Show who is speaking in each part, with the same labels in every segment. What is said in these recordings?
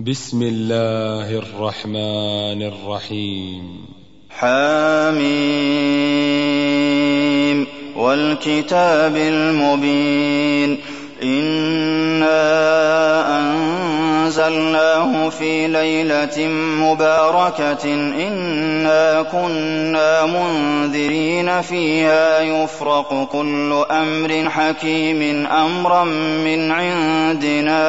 Speaker 1: بسم الله الرحمن الرحيم.
Speaker 2: حاميم والكتاب المبين. إنا أنزلناه في ليلة مباركة. إنا كنا منذرين فيها. يفرق كل أمر حكيم. أمرا من عندنا.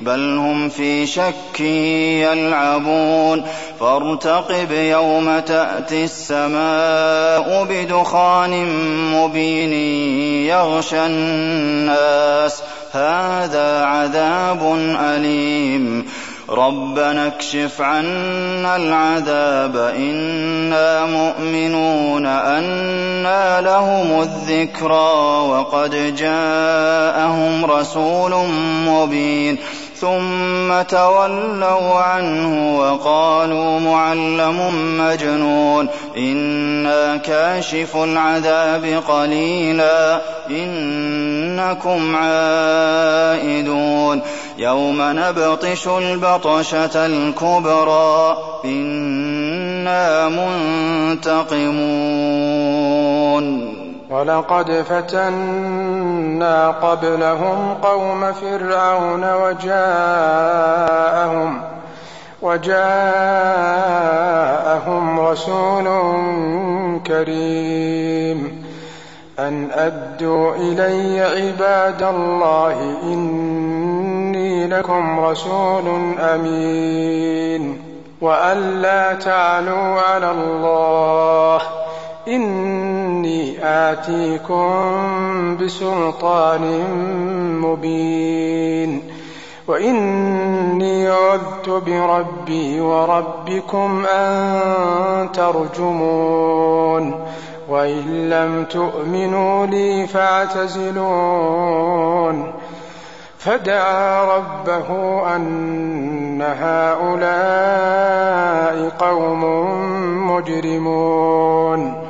Speaker 2: بل هم في شك يلعبون. فارتقب يوم تأتي السماء بدخان مبين يغشى الناس. هذا عذاب أليم. ربنا اكشف عنا العذاب. إنا مؤمنون أنا لهم الذكرى. وقد جاءهم رسول مبين. ثم تولوا عنه وقالوا معلم مجنون. إنا كاشف العذاب قليلا. إنكم عائدون. يوم نبطش البطشة الكبرى. إنا منتقمون.
Speaker 3: ولقد فتنا قبلهم قوم فرعون وجاءهم وجاءهم رسول كريم. أن أدوا إلي عباد الله إني لكم رسول أمين. وأن لا تعلوا على الله إني آتيكم بسلطان مبين. وإني عذت بربي وربكم أن ترجمون. وإن لم تؤمنوا لي فاعتزلون. فدعا ربه أن هؤلاء قوم مجرمون.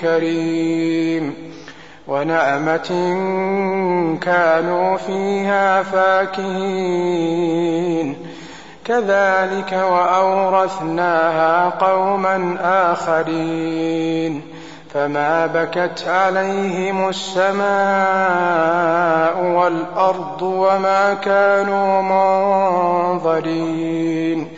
Speaker 3: كريم. ونعمة كانوا فيها فاكهين. كذلك وأورثناها قوما آخرين. فما بكت عليهم السماء والأرض وما كانوا منظرين.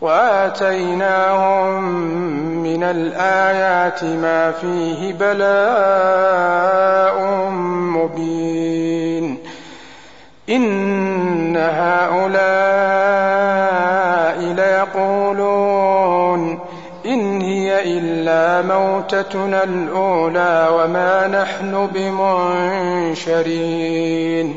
Speaker 3: وآتيناهم من الآيات ما فيه بلاء مبين. إن هؤلاء ليقولون إن هي إلا موتتنا الأولى وما نحن بمنشرين.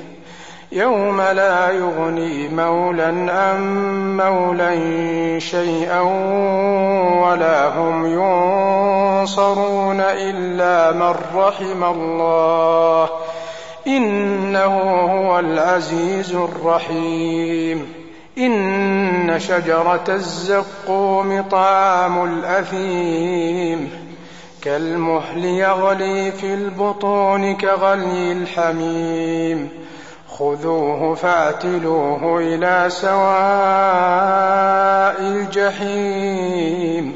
Speaker 3: يوم لا يغني مولى عن مولى شيئا ولا هم ينصرون إلا من رحم الله. إنه هو العزيز الرحيم. إن شجرة الزقوم طعام الأثيم. كالمهل يغلي في البطون كغلي الحميم. خذوه فاعتلوه إلى سواء الجحيم.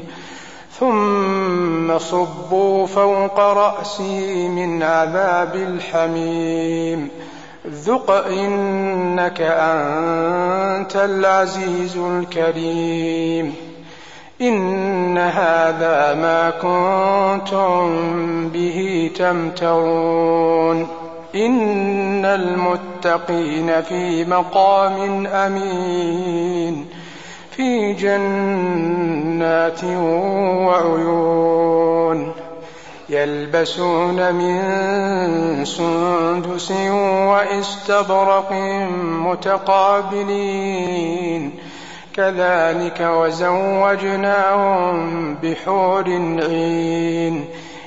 Speaker 3: ثم صبوا فوق رأسي من عذاب الحميم. ذق إنك أنت العزيز الكريم. إن هذا ما كنتم به تمترون. إن المتقين في مقام أمين في جنات وعيون يلبسون من سندس وإستبرق متقابلين كذلك وزوجناهم بحور عين